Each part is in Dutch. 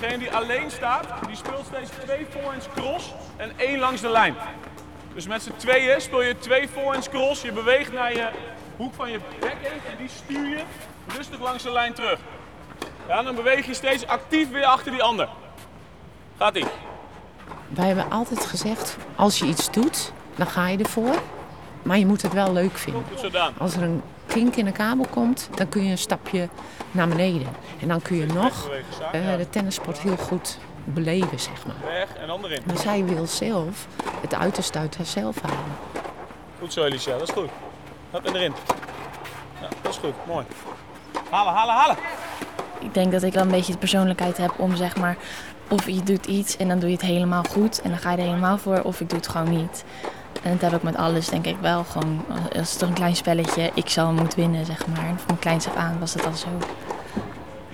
Degene die alleen staat, die speelt steeds twee forehands cross en één langs de lijn. Dus met z'n tweeën speel je twee forehands cross. Je beweegt naar je hoek van je backhand en die stuur je rustig langs de lijn terug. Ja, dan beweeg je steeds actief weer achter die ander. Gaat ie. Wij hebben altijd gezegd, als je iets doet, dan ga je ervoor. Maar je moet het wel leuk vinden. Als er een kink in de kabel komt, dan kun je een stapje naar beneden. En dan kun je nog eh, de tennissport heel goed beleven, zeg maar. Weg en. Maar zij wil zelf het uiterste uit haarzelf halen. Goed zo, Alicia. Dat is goed. Hup, en erin. Ja, dat is goed. Mooi. Halen, halen, halen. Ik denk dat ik wel een beetje de persoonlijkheid heb om zeg maar, of je doet iets en dan doe je het helemaal goed en dan ga je er helemaal voor, of ik doe het gewoon niet. En dat heb ik met alles denk ik wel gewoon, als het toch een klein spelletje, ik zal moeten winnen zeg maar. En van mijn kleins af aan was het al zo.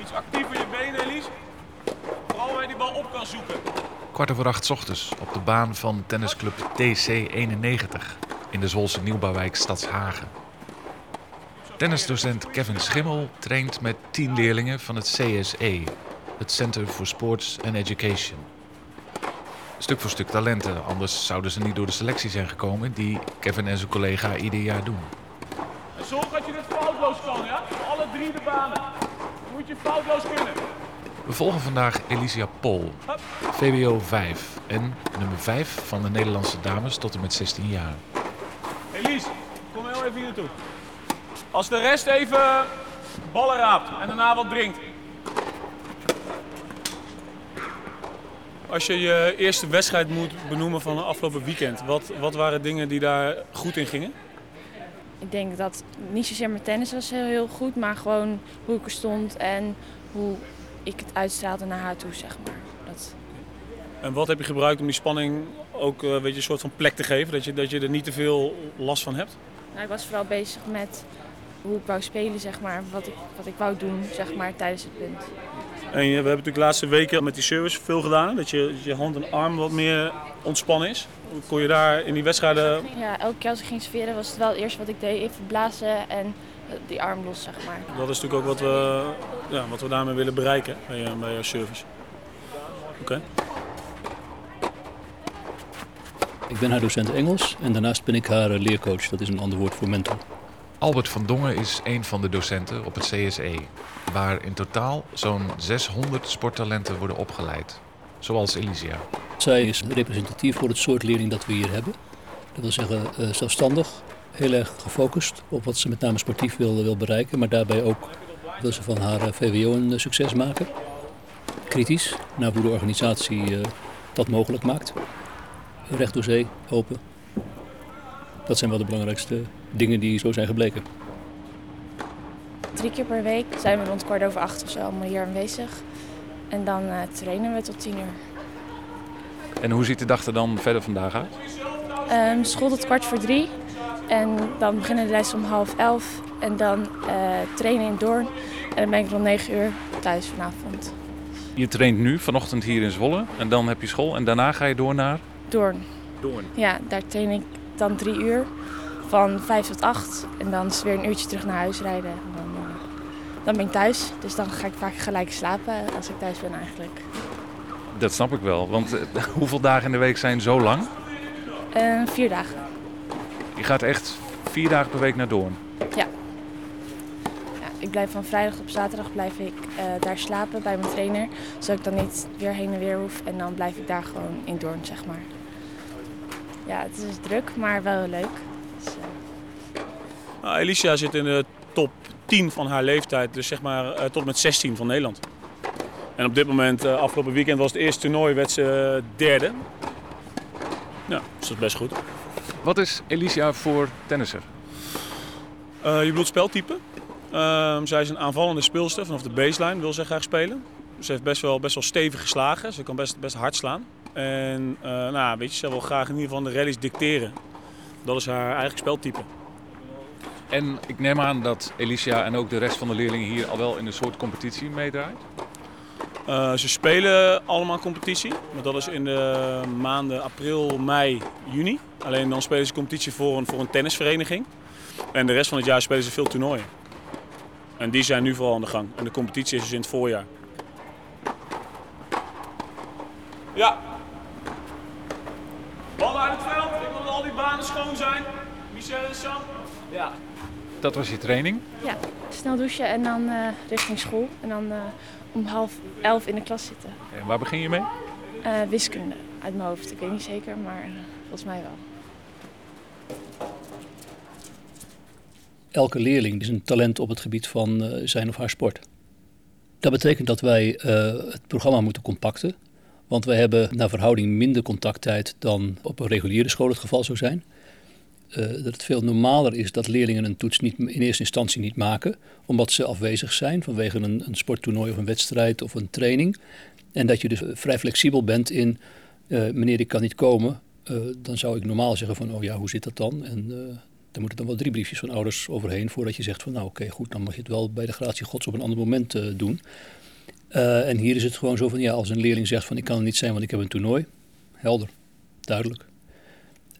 Iets actiever je benen, Elise. Vooral waar je die bal op kan zoeken. Kwart over acht 's ochtends op de baan van tennisclub TC91 in de Zwolse nieuwbouwwijk Stadshagen. Tennisdocent Kevin Schimmel traint met tien leerlingen van het CSE, het Center for Sports and Education. Stuk voor stuk talenten, anders zouden ze niet door de selectie zijn gekomen die Kevin en zijn collega ieder jaar doen. En zorg dat je dit foutloos kan, ja? Alle drie de banen. Moet je foutloos kunnen. We volgen vandaag Elisia Pol, VWO 5 en nummer 5 van de Nederlandse dames tot en met 16 jaar. Elise, kom heel even hier naartoe. Als de rest even ballen raapt en daarna wat drinkt. Als je je eerste wedstrijd moet benoemen van het afgelopen weekend, wat, wat waren dingen die daar goed in gingen? Ik denk dat niet zozeer mijn tennis was heel, heel goed, maar gewoon hoe ik er stond en hoe ik het uitstraalde naar haar toe zeg maar. Dat, En wat heb je gebruikt om die spanning ook eh, weet je, een soort van plek te geven, dat je, dat je er niet te veel last van hebt? Nou, ik was vooral bezig met hoe ik wou spelen, zeg maar. Wat ik, wat ik wou doen, zeg maar, tijdens het punt. En we hebben natuurlijk de laatste weken met die service veel gedaan, dat je, je hand en arm wat meer ontspannen is. Kon je daar in die wedstrijden Ja, elke keer als ik ging serveren was het wel het eerste wat ik deed. Even blazen en eh, die arm los, zeg maar. Dat is natuurlijk ook wat we, ja, wat we daarmee willen bereiken bij, je- bij jouw service. Oké. Ik ben haar docent Engels en daarnaast ben ik haar eh, leercoach. Dat is een ander woord voor mentor. Albert van Dongen is een van de docenten op het CSE, waar in totaal zo'n 600 sporttalenten worden opgeleid. Zoals Elisia. Zij is representatief voor het soort leerling dat we hier hebben. Dat wil zeggen eh, zelfstandig, heel erg gefocust op wat ze met name sportief wil, wil bereiken. Maar daarbij ook wil ze van haar eh, VWO een eh, succes maken. Kritisch naar hoe de organisatie dat mogelijk maakt. Recht door zee, open. Dat zijn wel de belangrijkste dingen die zo zijn gebleken. Drie keer per week zijn we rond kwart over acht of zo allemaal hier aanwezig. En dan eh, trainen we tot tien uur. En hoe ziet de dag er dan verder vandaag uit? Ehm, school tot kwart voor drie. En dan beginnen de lessen om half elf. En dan eh, trainen in Doorn. En dan ben ik rond negen uur thuis vanavond. Je traint nu vanochtend hier in Zwolle en dan heb je school en daarna ga je door naar Doorn. Doorn. Ja, daar train ik dan drie uur. Van vijf tot acht. En dan is weer een uurtje terug naar huis rijden. En dan, eh, dan ben ik thuis. Dus dan ga ik vaak gelijk slapen als ik thuis ben eigenlijk. Dat snap ik wel, want eh, hoeveel dagen in de week zijn zo lang? Eh, vier dagen. Je gaat echt vier dagen per week naar Doorn. Ja, ik blijf van vrijdag op zaterdag blijf ik eh, daar slapen bij mijn trainer. Zodat ik dan niet weer heen en weer hoef. En dan blijf ik daar gewoon in Doorn, zeg maar. Ja, het is druk, maar wel leuk. Dus, Nou, Alicia zit in de top 10 van haar leeftijd, dus zeg maar eh, tot met 16 van Nederland. En op dit moment, eh, afgelopen weekend was het eerste toernooi, werd ze eh, derde. Ja, dus dat is best goed. Wat is Alicia voor tennisser? Je bedoelt speltype? Ehm, zij is een aanvallende speelster vanaf de baseline, wil zij graag spelen. Ze heeft best wel, best wel stevig geslagen, ze kan best, best hard slaan. En eh, nou, weet je, ze wil graag in ieder geval de rallies dicteren. Dat is haar eigen speltype. En ik neem aan dat Alicia en ook de rest van de leerlingen hier al wel in een soort competitie meedraait. Eh, ze spelen allemaal competitie, maar dat is in de maanden april, mei, juni. Alleen dan spelen ze competitie voor een, voor een tennisvereniging. En de rest van het jaar spelen ze veel toernooien. En die zijn nu vooral aan de gang. En de competitie is dus in het voorjaar. Ja. Ballen uit het veld. Al die banen schoon zijn. Michel en Sam. Ja. Dat was je training? Ja, snel douchen en dan uh, richting school. En dan uh, om half elf in de klas zitten. En waar begin je mee? Uh, wiskunde, uit mijn hoofd. Ik weet niet zeker, maar volgens mij wel. Elke leerling is een talent op het gebied van zijn of haar sport. Dat betekent dat wij het programma moeten compacten. Want wij hebben naar verhouding minder contacttijd dan op een reguliere school het geval zou zijn. Uh, dat het veel normaler is dat leerlingen een toets niet, in eerste instantie niet maken, omdat ze afwezig zijn vanwege een, een sporttoernooi of een wedstrijd of een training. En dat je dus vrij flexibel bent in, uh, meneer ik kan niet komen, dan zou ik normaal zeggen van, oh ja, hoe zit dat dan? En daar moeten dan wel drie briefjes van ouders overheen voordat je zegt van, nou oké, goed, dan mag je het wel bij de gratie gods op een ander moment doen. Uh, en hier is het gewoon zo van, ja, als een leerling zegt van ik kan er niet zijn, want ik heb een toernooi. Helder, duidelijk.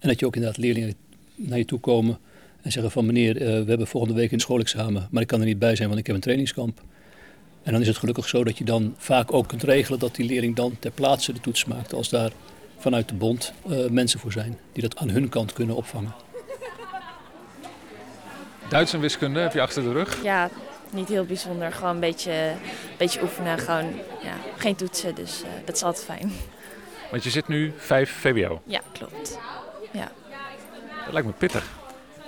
En dat je ook inderdaad leerlingen naar je toe komen en zeggen van meneer, uh, we hebben volgende week een schoolexamen, maar ik kan er niet bij zijn, want ik heb een trainingskamp. En dan is het gelukkig zo dat je dan vaak ook kunt regelen dat die leerling dan ter plaatse de toets maakt als daar vanuit de bond uh, mensen voor zijn die dat aan hun kant kunnen opvangen. Duits en wiskunde heb je achter de rug? Ja, niet heel bijzonder. Gewoon een beetje, beetje oefenen. Gewoon, ja, geen toetsen, dus uh, dat is altijd fijn. Want je zit nu 5 VWO? Ja, klopt. Ja. Dat lijkt me pittig.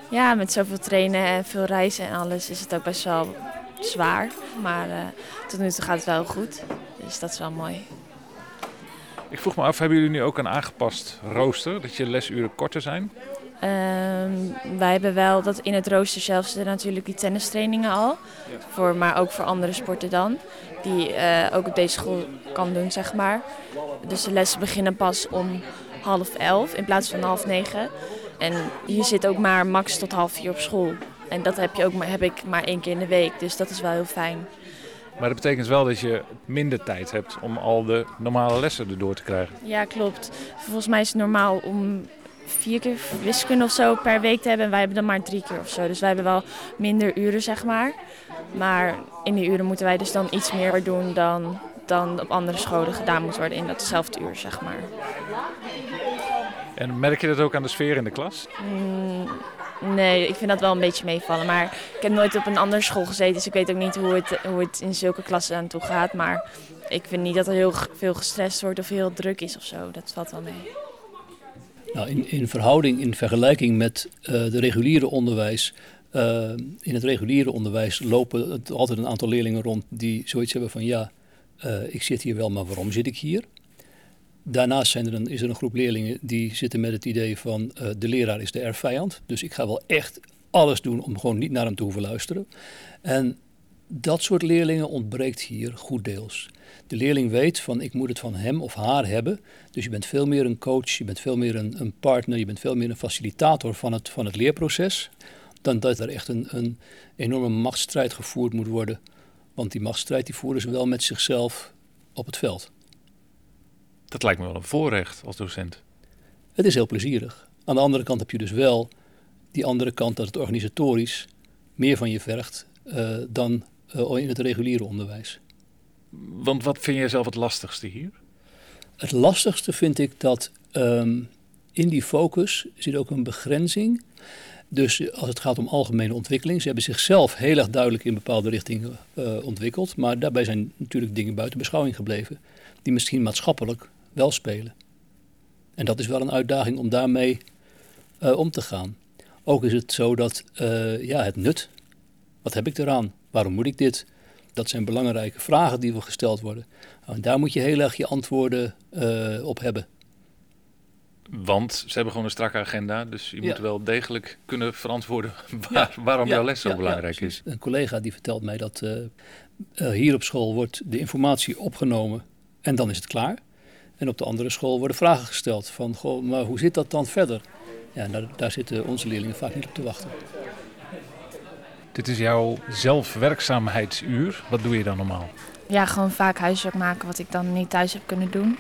Ja, met zoveel trainen en veel reizen en alles is het ook best wel zwaar. Maar uh, tot nu toe gaat het wel goed. Dus dat is wel mooi. Ik vroeg me af, hebben jullie nu ook een aangepast rooster? Dat je lesuren korter zijn? Um, wij hebben wel dat in het rooster zelf zitten natuurlijk die tennistrainingen al. Voor, maar ook voor andere sporten dan. Die uh, ook op deze school kan doen, zeg maar. Dus de lessen beginnen pas om half elf in plaats van half negen. En je zit ook maar max tot half vier op school. En dat heb, je ook, heb ik maar één keer in de week. Dus dat is wel heel fijn. Maar dat betekent wel dat je minder tijd hebt om al de normale lessen erdoor te krijgen. Ja, klopt. Volgens mij is het normaal om vier keer wiskunde of zo per week te hebben. En wij hebben dan maar drie keer of zo. Dus wij hebben wel minder uren, zeg maar. Maar in die uren moeten wij dus dan iets meer doen dan, dan op andere scholen gedaan moet worden in datzelfde uur, zeg maar. En merk je dat ook aan de sfeer in de klas? Mm, nee, ik vind dat wel een beetje meevallen. Maar ik heb nooit op een andere school gezeten, dus ik weet ook niet hoe het, hoe het in zulke klassen aan toe gaat. Maar ik vind niet dat er heel veel gestrest wordt of heel druk is of zo. Dat valt wel mee. Nou, in, in verhouding, in vergelijking met uh, de reguliere onderwijs. Uh, in het reguliere onderwijs lopen het altijd een aantal leerlingen rond die zoiets hebben van ja, uh, ik zit hier wel, maar waarom zit ik hier? Daarnaast zijn er een, is er een groep leerlingen die zitten met het idee van de leraar is de erfvijand. Dus ik ga wel echt alles doen om gewoon niet naar hem te hoeven luisteren. En dat soort leerlingen ontbreekt hier goed deels. De leerling weet van ik moet het van hem of haar hebben. Dus je bent veel meer een coach, je bent veel meer een, een partner, je bent veel meer een facilitator van het, van het leerproces. Dan dat er echt een, een enorme machtsstrijd gevoerd moet worden. Want die machtsstrijd die voeren ze wel met zichzelf op het veld. Dat lijkt me wel een voorrecht als docent. Het is heel plezierig. Aan de andere kant heb je dus wel die andere kant dat het organisatorisch meer van je vergt uh, dan uh, in het reguliere onderwijs. Want wat vind jij zelf het lastigste hier? Het lastigste vind ik dat um, in die focus zit ook een begrenzing. Dus als het gaat om algemene ontwikkeling, ze hebben zichzelf heel erg duidelijk in bepaalde richtingen uh, ontwikkeld. Maar daarbij zijn natuurlijk dingen buiten beschouwing gebleven, die misschien maatschappelijk wel spelen. En dat is wel een uitdaging om daarmee uh, om te gaan. Ook is het zo dat uh, ja, het nut, wat heb ik eraan? Waarom moet ik dit? Dat zijn belangrijke vragen die wel gesteld worden. En daar moet je heel erg je antwoorden uh, op hebben. Want ze hebben gewoon een strakke agenda, dus je ja. moet wel degelijk kunnen verantwoorden waar, ja. waarom ja. jouw les zo belangrijk is. Een collega die vertelt mij dat uh, uh, hier op school wordt de informatie opgenomen en dan is het klaar. En op de andere school worden vragen gesteld van, goh, maar hoe zit dat dan verder? Ja, daar, daar zitten onze leerlingen vaak niet op te wachten. Dit is jouw zelfwerkzaamheidsuur. Wat doe je dan normaal? Ja, gewoon vaak huiswerk maken wat ik dan niet thuis heb kunnen doen.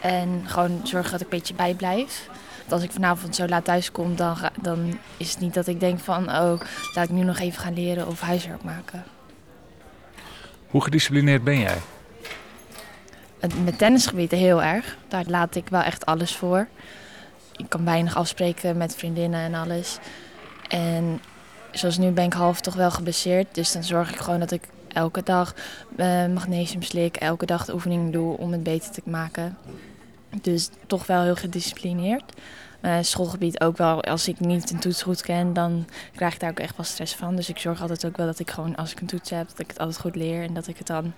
En gewoon zorgen dat ik een beetje bijblijf. Want als ik vanavond zo laat thuis kom, dan, dan is het niet dat ik denk van... oh, laat ik nu nog even gaan leren of huiswerk maken. Hoe gedisciplineerd ben jij? Met tennisgebieden heel erg. Daar laat ik wel echt alles voor. Ik kan weinig afspreken met vriendinnen en alles. En zoals nu ben ik half toch wel geblesseerd. Dus dan zorg ik gewoon dat ik elke dag eh, magnesium slik. Elke dag de oefeningen doe om het beter te maken. Dus toch wel heel gedisciplineerd. Eh, schoolgebied ook wel. Als ik niet een toets goed ken, dan krijg ik daar ook echt wel stress van. Dus ik zorg altijd ook wel dat ik gewoon, als ik een toets heb, dat ik het altijd goed leer. En dat ik het dan,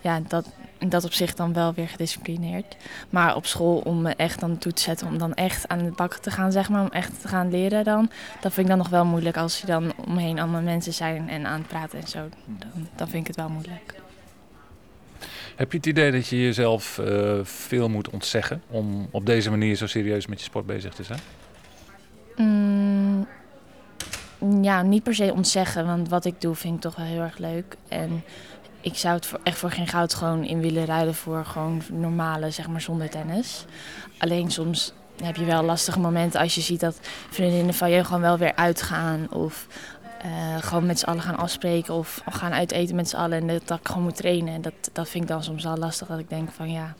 ja, dat, in dat opzicht dan wel weer gedisciplineerd. Maar op school, om me echt dan toe te zetten, om dan echt aan de bak te gaan, zeg maar, om echt te gaan leren dan. Dat vind ik dan nog wel moeilijk als je dan omheen allemaal mensen zijn en aan het praten en zo. Dan, dan vind ik het wel moeilijk. Heb je het idee dat je jezelf eh, veel moet ontzeggen om op deze manier zo serieus met je sport bezig te zijn? Mm, ja, niet per se ontzeggen, want wat ik doe vind ik toch wel heel erg leuk. En ik zou het echt voor geen goud gewoon in willen ruilen voor gewoon normale, zeg maar zonder tennis. Alleen soms heb je wel lastige momenten als je ziet dat vriendinnen van je gewoon wel weer uitgaan of eh, gewoon met z'n allen gaan afspreken of gaan uiteten met z'n allen en dat, dat ik gewoon moet trainen. En dat, dat vind ik dan soms wel lastig dat ik denk van ja,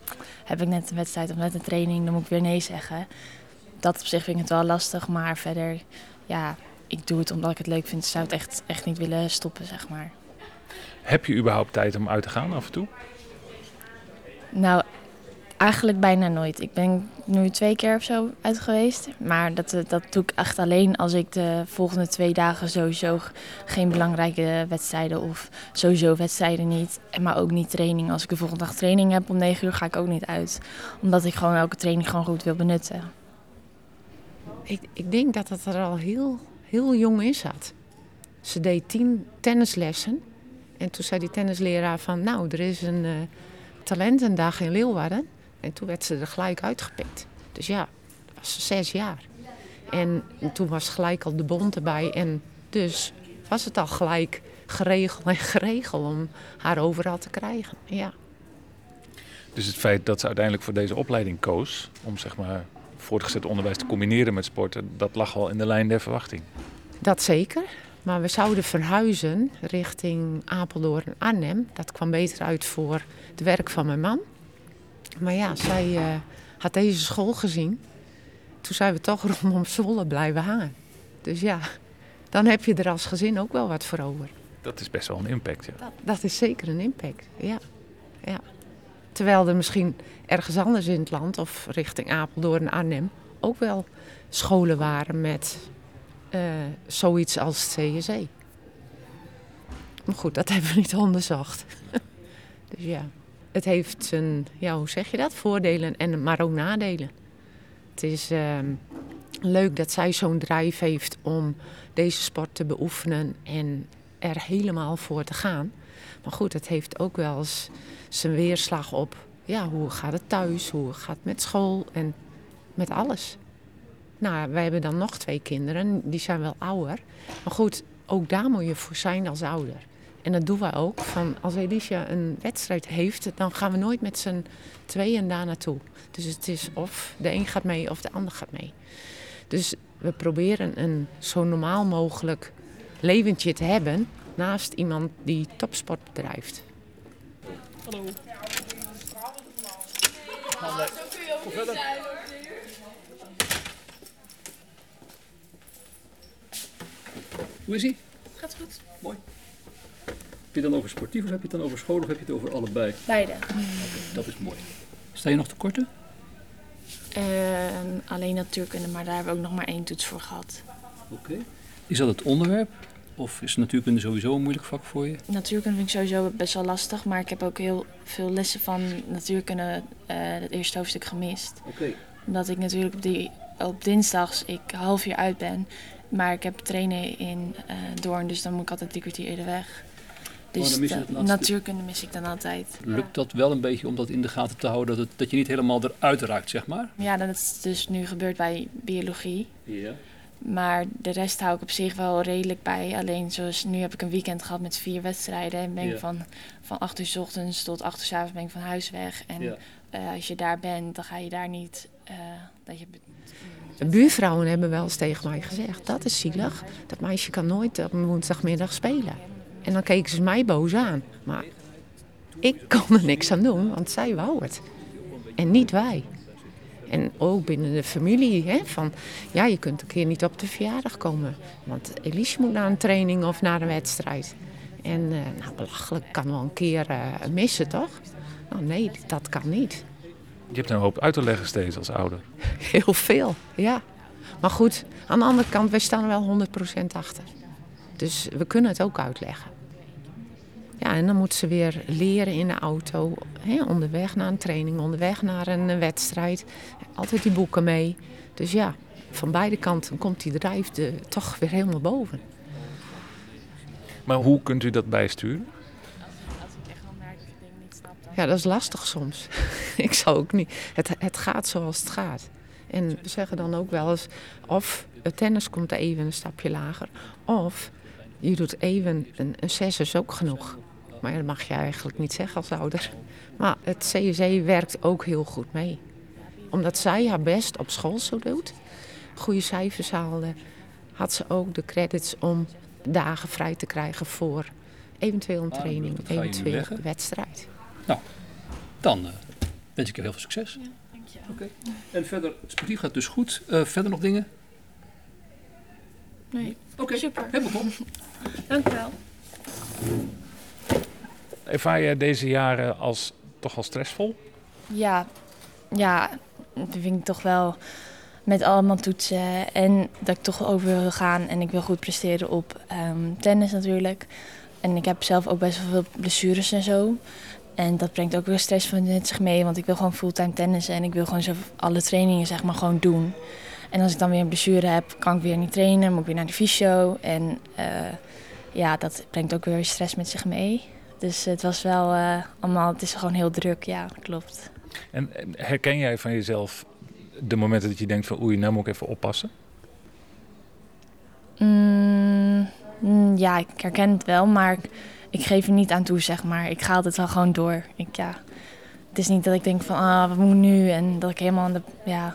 heb ik net een wedstrijd of net een training, dan moet ik weer nee zeggen. Dat op zich vind ik het wel lastig, maar verder, ja, ik doe het omdat ik het leuk vind. Ik zou het echt, echt niet willen stoppen, zeg maar. Heb je überhaupt tijd om uit te gaan af en toe? Nou, eigenlijk bijna nooit. Ik ben nu twee keer of zo uit geweest. Maar dat, eh, dat doe ik echt alleen als ik de volgende twee dagen sowieso geen belangrijke wedstrijden of sowieso wedstrijden niet. En Maar ook niet training. Als ik de volgende dag training heb om negen uur ga ik ook niet uit. Omdat ik gewoon elke training gewoon goed wil benutten. Ik, ik denk dat het er al heel, heel jong in zat. Ze deed tien tennislessen. En toen zei die tennisleraar van, nou, er is een eh, talentendag in Leeuwarden. En toen werd ze er gelijk uitgepikt. Dus ja, dat was zes jaar. En toen was gelijk al de bond erbij. En dus was het al gelijk geregeld en geregeld om haar overal te krijgen. Ja. Dus het feit dat ze uiteindelijk voor deze opleiding koos om zeg maar voortgezet onderwijs te combineren met sporten, dat lag al in de lijn der verwachting. Dat zeker. Maar we zouden verhuizen richting Apeldoorn en Arnhem. Dat kwam beter uit voor het werk van mijn man. Maar ja, zij eh, had deze school gezien. Toen zijn we toch rondom Zwolle blijven hangen. Dus ja, dan heb je er als gezin ook wel wat voor over. Dat is best wel een impact. Ja. Dat, dat is zeker een impact, ja. ja. Terwijl er misschien ergens anders in het land of richting Apeldoorn en Arnhem ook wel scholen waren met eh, zoiets als CSE. Maar goed, dat hebben we niet onderzocht. dus ja, het heeft zijn, ja, hoe zeg je dat? Voordelen en maar ook nadelen. Het is ehm, leuk dat zij zo'n drijf heeft om deze sport te beoefenen en er helemaal voor te gaan. Maar goed, het heeft ook wel eens zijn weerslag op ja, hoe gaat het thuis, hoe gaat het met school en met alles. Nou, wij hebben dan nog twee kinderen, die zijn wel ouder. Maar goed, ook daar moet je voor zijn als ouder. En dat doen wij ook. Van als Alicia een wedstrijd heeft, dan gaan we nooit met z'n tweeën daar naartoe. Dus het is of de een gaat mee of de ander gaat mee. Dus we proberen een zo normaal mogelijk leventje te hebben naast iemand die topsport bedrijft. Hallo. Hoe is ie? Gaat goed. Mooi. Heb je het dan over sportief of heb je het dan over school of heb je het over allebei? Beide. Dat is mooi. Sta je nog tekorten? Ehm, alleen natuurkunde, maar daar hebben we ook nog maar één toets voor gehad. Oké. Is dat het onderwerp? Of is natuurkunde sowieso een moeilijk vak voor je? Natuurkunde vind ik sowieso best wel lastig, maar ik heb ook heel veel lessen van natuurkunde eh, het eerste hoofdstuk gemist. Oké. Omdat ik natuurlijk op, die, op dinsdags ik half uur uit ben, maar ik heb trainen in eh Doorn, dus dan moet ik altijd drie kwartier eerder weg. Dus je de- het laatste natuurkunde mis ik dan altijd. Lukt dat wel een beetje om dat in de gaten te houden, dat, het, dat je niet helemaal eruit raakt, zeg maar? Ja, dat is dus nu gebeurd bij biologie. Ja. Maar de rest hou ik op zich wel redelijk bij. Alleen zoals nu heb ik een weekend gehad met vier wedstrijden. En ben ik van, van 8 uur 's ochtends tot 8 uur 's avonds ben ik van huis weg. En eh, als je daar bent, dan ga je daar niet... eh, dat je, De buurvrouwen hebben wel eens tegen mij gezegd, dat is zielig. Dat meisje kan nooit op een woensdagmiddag spelen. En dan keken ze mij boos aan. Maar ik kon er niks aan doen, want zij wou het. En niet wij. En ook binnen de familie. Hè, van, ja, je kunt een keer niet op de verjaardag komen. Want Elise moet naar een training of naar een wedstrijd. En uh, nou, belachelijk kan wel een keer uh, missen, toch? Nou, nee, dat kan niet. Je hebt een hoop uit te leggen steeds als ouder. Heel veel, ja. Maar goed, aan de andere kant, wij staan er wel 100% achter. Dus we kunnen het ook uitleggen. Ja, en dan moet ze weer leren in de auto. Hè, onderweg naar een training, onderweg naar een wedstrijd. Altijd die boeken mee. Dus ja, van beide kanten komt die drijf de, toch weer helemaal boven. Maar hoe kunt u dat bijsturen? Ja, dat is lastig soms. ik zou ook niet. Het, het gaat zoals het gaat. En we zeggen dan ook wel eens: of het tennis komt even een stapje lager, of je doet even een, een zes is ook genoeg. Maar dat mag je eigenlijk niet zeggen als ouder. Maar het CSE werkt ook heel goed mee. Omdat zij haar best op school zo doet, goede cijfers haalde, had ze ook de credits om dagen vrij te krijgen voor eventueel een training, eventueel een wedstrijd. Nou, dan uh, wens ik je heel veel succes. Ja, dank je. Oké. En verder, het sportief gaat dus goed. Uh, verder nog dingen? Nee. Oké, super. Helemaal top. je wel. Ervaar jij deze jaren als, toch al stressvol? Ja, ja, dat vind ik toch wel met allemaal toetsen en dat ik toch over wil gaan en ik wil goed presteren op um, tennis natuurlijk. En ik heb zelf ook best wel veel blessures en zo. En dat brengt ook weer stress van met zich mee, want ik wil gewoon fulltime tennissen en ik wil gewoon zo alle trainingen zeg maar gewoon doen. En als ik dan weer een blessure heb, kan ik weer niet trainen, moet ik weer naar de fysio. En uh, ja, dat brengt ook weer stress met zich mee. Dus het was wel uh, allemaal, het is gewoon heel druk, ja, klopt. En herken jij van jezelf de momenten dat je denkt van oei, nou moet ik even oppassen? Mm, mm, ja, ik herken het wel, maar ik, geef er niet aan toe, zeg maar. Ik ga het wel gewoon door. Ik, ja, het is niet dat ik denk van, ah, wat moet nu? En dat ik helemaal aan de, ja...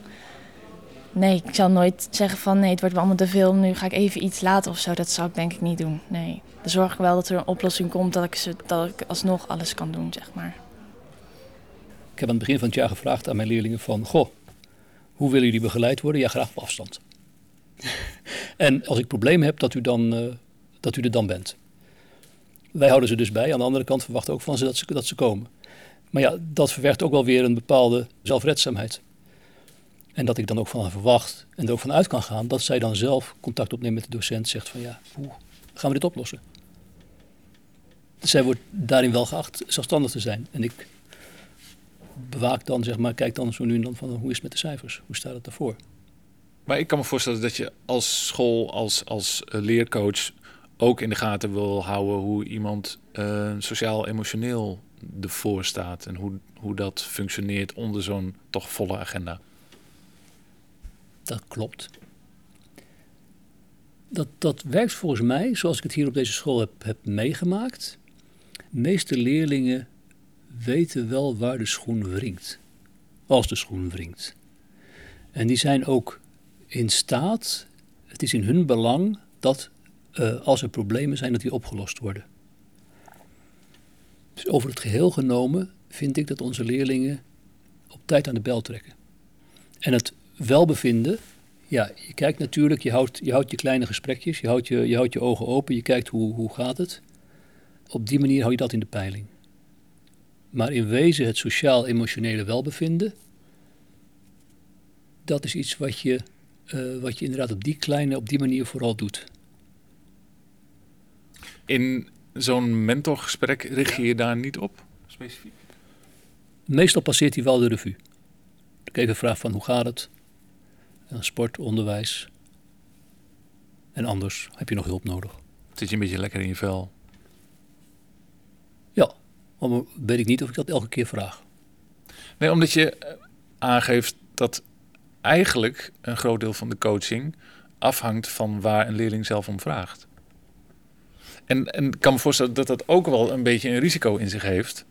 Nee, ik zal nooit zeggen van, nee, het wordt wel allemaal te veel, nu ga ik even iets laten of zo. Dat zou ik denk ik niet doen, nee. Dan zorg ik wel dat er een oplossing komt, dat ik, ze, dat ik alsnog alles kan doen, zeg maar. Ik heb aan het begin van het jaar gevraagd aan mijn leerlingen van, goh, hoe willen jullie begeleid worden? Ja, graag op afstand. en als ik problemen heb, dat u, dan, uh, dat u er dan bent. Wij houden ze dus bij. Aan de andere kant verwachten ook van ze dat ze, dat ze komen. Maar ja, dat verwerkt ook wel weer een bepaalde zelfredzaamheid. En dat ik dan ook van verwacht en er ook van uit kan gaan dat zij dan zelf contact opneemt met de docent. Zegt van ja, hoe gaan we dit oplossen? zij wordt daarin wel geacht zelfstandig te zijn. En ik bewaak dan, zeg maar, kijk dan zo nu en dan van hoe is het met de cijfers? Hoe staat het daarvoor? Maar ik kan me voorstellen dat je als school, als, als eh, leercoach ook in de gaten wil houden hoe iemand uh, sociaal-emotioneel ervoor staat en hoe, hoe dat functioneert onder zo'n toch volle agenda. Dat klopt. Dat, dat werkt volgens mij, zoals ik het hier op deze school heb, heb meegemaakt. De meeste leerlingen weten wel waar de schoen wringt. Als de schoen wringt. En die zijn ook in staat, het is in hun belang dat uh, als er problemen zijn, dat die opgelost worden. Dus over het geheel genomen vind ik dat onze leerlingen op tijd aan de bel trekken. En het welbevinden, ja, je kijkt natuurlijk, je houdt je, houdt je kleine gesprekjes, je houdt je, je houdt je ogen open, je kijkt hoe, hoe gaat het. Op die manier hou je dat in de peiling. Maar in wezen het sociaal-emotionele welbevinden, dat is iets wat je, uh, wat je inderdaad op die kleine, op die manier vooral doet. In zo'n mentorgesprek richt je je daar niet op, specifiek? Meestal passeert hij wel de revue. Ik even vraag van hoe gaat het? En sport, onderwijs. En anders heb je nog hulp nodig. Zit je een beetje lekker in je vel? Ja, maar weet ik niet of ik dat elke keer vraag. Nee, omdat je eh, aangeeft dat eigenlijk een groot deel van de coaching afhangt van waar een leerling zelf om vraagt. En, ik kan me voorstellen dat dat ook wel een beetje een risico in zich heeft.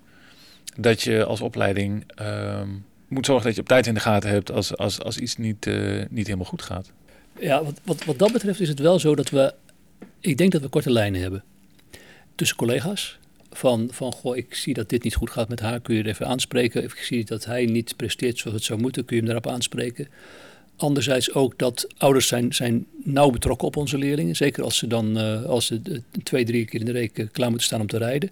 Dat je als opleiding uh, moet zorgen dat je op tijd in de gaten hebt als, als, als iets niet, uh, niet helemaal goed gaat. Ja, wat, wat, wat dat betreft is het wel zo dat we. Ik denk dat we korte lijnen hebben. Tussen collega's van, van goh, ik zie dat dit niet goed gaat met haar, kun je het even aanspreken. Ik zie dat hij niet presteert zoals het zou moeten, kun je hem daarop aanspreken. Anderzijds ook dat ouders zijn, zijn nauw betrokken op onze leerlingen. Zeker als ze dan uh, als ze twee, drie keer in de week klaar moeten staan om te rijden.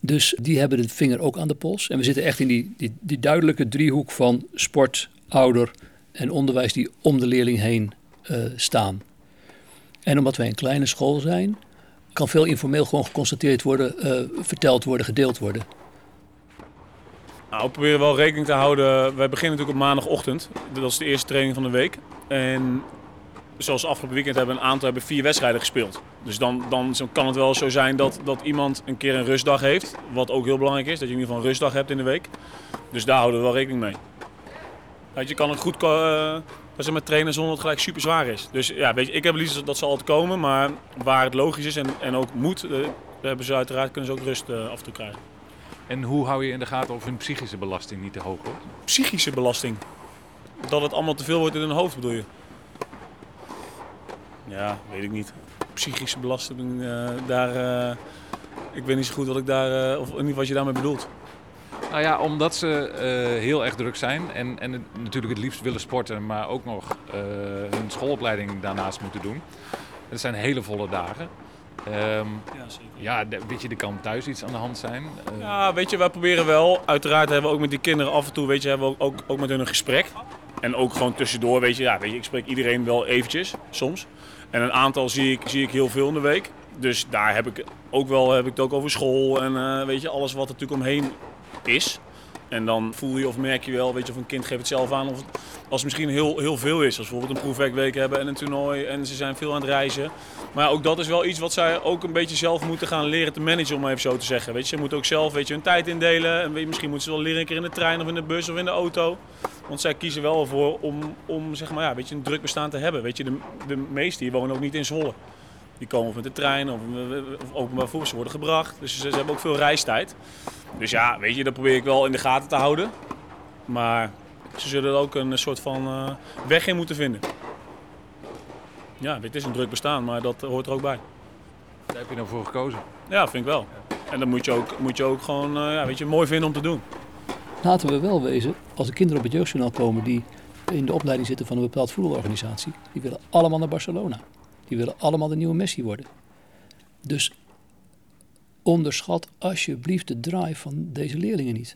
Dus die hebben de vinger ook aan de pols. En we zitten echt in die, die, die duidelijke driehoek van sport, ouder en onderwijs die om de leerling heen uh, staan. En omdat wij een kleine school zijn, kan veel informeel gewoon geconstateerd worden, verteld worden, gedeeld worden. Nou, we proberen wel rekening te houden. Wij beginnen natuurlijk op maandagochtend. Dat is de eerste training van de week. En zoals afgelopen weekend hebben een aantal hebben vier wedstrijden gespeeld. Dus dan, dan kan het wel zo zijn dat, dat iemand een keer een rustdag heeft. Wat ook heel belangrijk is, dat je in ieder geval een rustdag hebt in de week. Dus daar houden we wel rekening mee. Je, kan het goed uh, dat ze met trainen zonder dat het gelijk super zwaar is. Dus ja, weet ik heb liefst dat ze altijd komen. Maar waar het logisch is en, en ook moet, uh, hebben ze uiteraard kunnen ze ook rust uh, af en toe krijgen. En hoe hou je in de gaten of hun psychische belasting niet te hoog wordt? Psychische belasting? Dat het allemaal te veel wordt in hun hoofd bedoel je? Ja, weet ik niet. Psychische belasting, uh, daar... Uh, ik weet niet zo goed wat ik daar... Uh, of niet wat je daarmee bedoelt. Nou ja, omdat ze heel erg druk zijn en, en natuurlijk het liefst willen sporten, maar ook nog hun schoolopleiding daarnaast moeten doen. Het zijn hele volle dagen. Um, ja, zeker. Ja, weet je, er kan thuis iets aan de hand zijn. Ja, weet je, wij proberen wel. Uiteraard hebben we ook met die kinderen af en toe, weet je, hebben we ook, ook, ook met hun een gesprek. En ook gewoon tussendoor, weet je, ja, weet je, ik spreek iedereen wel eventjes, soms. En een aantal zie ik, zie ik heel veel in de week. Dus daar heb ik ook wel heb ik het ook over school en uh, weet je, alles wat er natuurlijk omheen is. En dan voel je of merk je wel, weet je, of een kind geeft het zelf aan of als het misschien heel, heel veel is. Als we bijvoorbeeld een proefwerkweek hebben en een toernooi en ze zijn veel aan het reizen. Maar ook dat is wel iets wat zij ook een beetje zelf moeten gaan leren te managen, om even zo te zeggen. Weet je, ze moeten ook zelf weet je, hun tijd indelen. En misschien moeten ze wel leren een keer in de trein of in de bus of in de auto. Want zij kiezen wel ervoor om, om zeg maar, ja, weet je, een druk bestaan te hebben. Weet je, de, de meesten hier wonen ook niet in Zwolle. Die komen of met de trein of, of openbaar vervoer. Ze worden gebracht. Dus ze, ze, hebben ook veel reistijd. Dus ja, weet je, dat probeer ik wel in de gaten te houden. Maar ze zullen er ook een soort van uh, weg in moeten vinden. Ja, het is een druk bestaan, maar dat hoort er ook bij. Daar heb je nou voor gekozen? Ja, vind ik wel. En dan moet je ook, moet je ook gewoon uh, ja, weet je, mooi vinden om te doen. Laten we wel wezen, als de kinderen op het jeugdjournaal komen die in de opleiding zitten van een bepaald voetbalorganisatie, die willen allemaal naar Barcelona. Die willen allemaal de nieuwe Messi worden. Dus onderschat alsjeblieft de drive van deze leerlingen niet.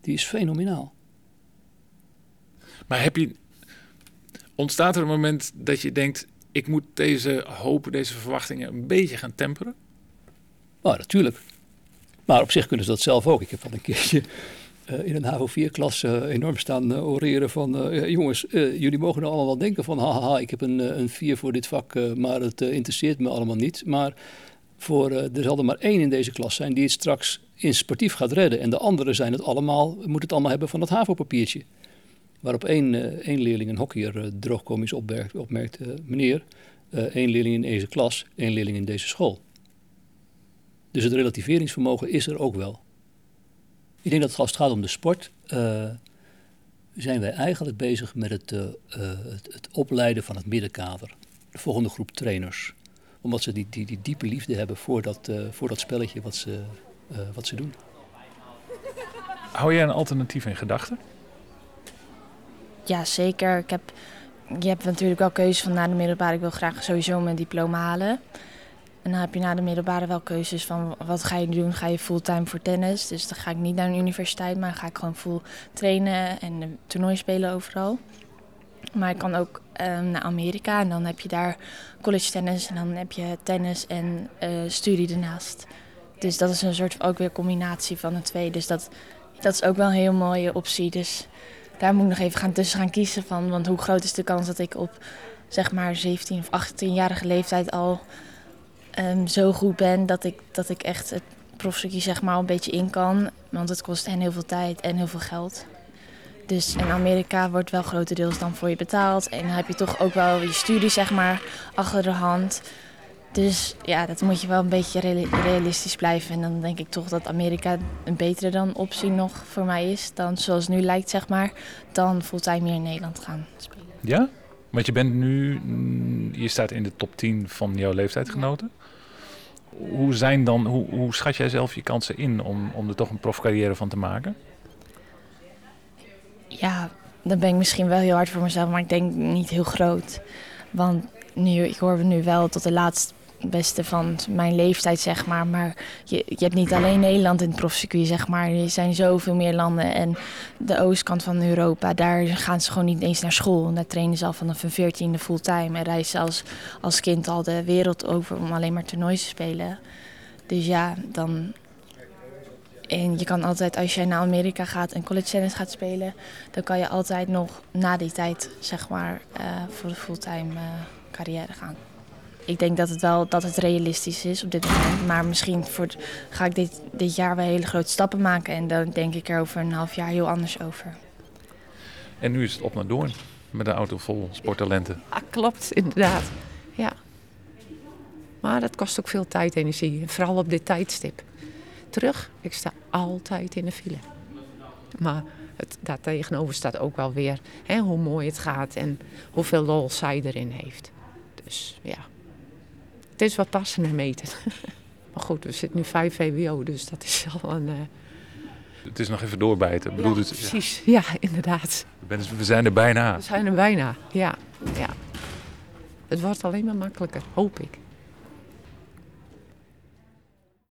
Die is fenomenaal. Maar heb je, ontstaat er een moment dat je denkt: ik moet deze hoop, deze verwachtingen een beetje gaan temperen? Nou, natuurlijk. Maar op zich kunnen ze dat zelf ook. Ik heb al een keertje in een HAVO-4-klas uh, enorm staan uh, oreren van... jongens, jullie mogen nou allemaal wel denken van... haha, ik heb een, een 4 voor dit vak, maar het interesseert me allemaal niet. Maar voor, er zal er maar één in deze klas zijn die het straks in sportief gaat redden. En de anderen zijn het allemaal, moeten het allemaal hebben van dat HAVO-papiertje. Waarop één, één leerling, een hockeyer, droogkomisch opmerkt, opmerkt meneer... één leerling in deze klas, één leerling in deze school. Dus het relativeringsvermogen is er ook wel. Ik denk dat als het gaat om de sport, uh, zijn wij eigenlijk bezig met het, uh, het, het, opleiden van het middenkader. De volgende groep trainers. Omdat ze die, die, die diepe liefde hebben voor dat, voor dat spelletje wat ze, wat ze doen. Hou jij een alternatief in gedachten? Ja, zeker. Ik heb, je hebt natuurlijk wel keuze van na de middelbare. Ik wil graag sowieso mijn diploma halen. En dan heb je na de middelbare wel keuzes van wat ga je doen? Ga je fulltime voor tennis? Dus dan ga ik niet naar een universiteit, maar ga ik gewoon full trainen en toernooi spelen overal. Maar ik kan ook um, naar Amerika en dan heb je daar college tennis en dan heb je tennis en uh, studie ernaast. Dus dat is een soort ook weer combinatie van de twee. Dus dat, dat is ook wel een heel mooie optie. Dus daar moet ik nog even gaan tussen gaan kiezen van. Want hoe groot is de kans dat ik op zeg maar 17 of 18-jarige leeftijd al um, zo goed ben dat ik, dat ik echt het profstukje zeg maar een beetje in kan. Want het kost hen heel veel tijd en heel veel geld. Dus in Amerika wordt wel grotendeels dan voor je betaald. En dan heb je toch ook wel je studie zeg maar achter de hand. Dus ja, dat moet je wel een beetje realistisch blijven. En dan denk ik toch dat Amerika een betere dan optie nog voor mij is. Dan zoals nu lijkt, zeg maar, dan fulltime meer in Nederland gaan spelen. Ja? Want je bent nu, mm, je staat in de top 10 van jouw leeftijdgenoten. Hoe, zijn dan, hoe, hoe schat jij zelf je kansen in om, om er toch een profcarrière van te maken? Ja, dan ben ik misschien wel heel hard voor mezelf, maar ik denk niet heel groot. Want nu, ik hoor nu wel tot de laatste beste van mijn leeftijd, zeg maar. Maar je, je hebt niet alleen Nederland in het profcircuit, zeg maar. Er zijn zoveel meer landen. En de oostkant van Europa, daar gaan ze gewoon niet eens naar school. En daar trainen ze al vanaf een veertiende fulltime. En reizen als, als kind al de wereld over om alleen maar toernooien te spelen. Dus ja, dan... En je kan altijd, als jij naar Amerika gaat en college tennis gaat spelen... dan kan je altijd nog na die tijd, zeg maar, uh, voor de fulltime uh, carrière gaan ik denk dat het wel dat het realistisch is op dit moment. Maar misschien voor, ga ik dit, dit jaar wel hele grote stappen maken. En dan denk ik er over een half jaar heel anders over. En nu is het op naar Doorn met een auto vol sporttalenten. Ja, klopt, inderdaad. Ja. Maar dat kost ook veel tijd en energie. Vooral op dit tijdstip. Terug, ik sta altijd in de file. Maar het, daar tegenover staat ook wel weer hè, hoe mooi het gaat en hoeveel lol zij erin heeft. Dus ja. Het is wat passender meten. maar goed, we zitten nu 5 VWO, dus dat is al een... Uh... Het is nog even doorbijten. Bedoel, ja, het, precies. Ja. ja, inderdaad. We zijn er bijna. We zijn er bijna, ja. ja. Het wordt alleen maar makkelijker, hoop ik.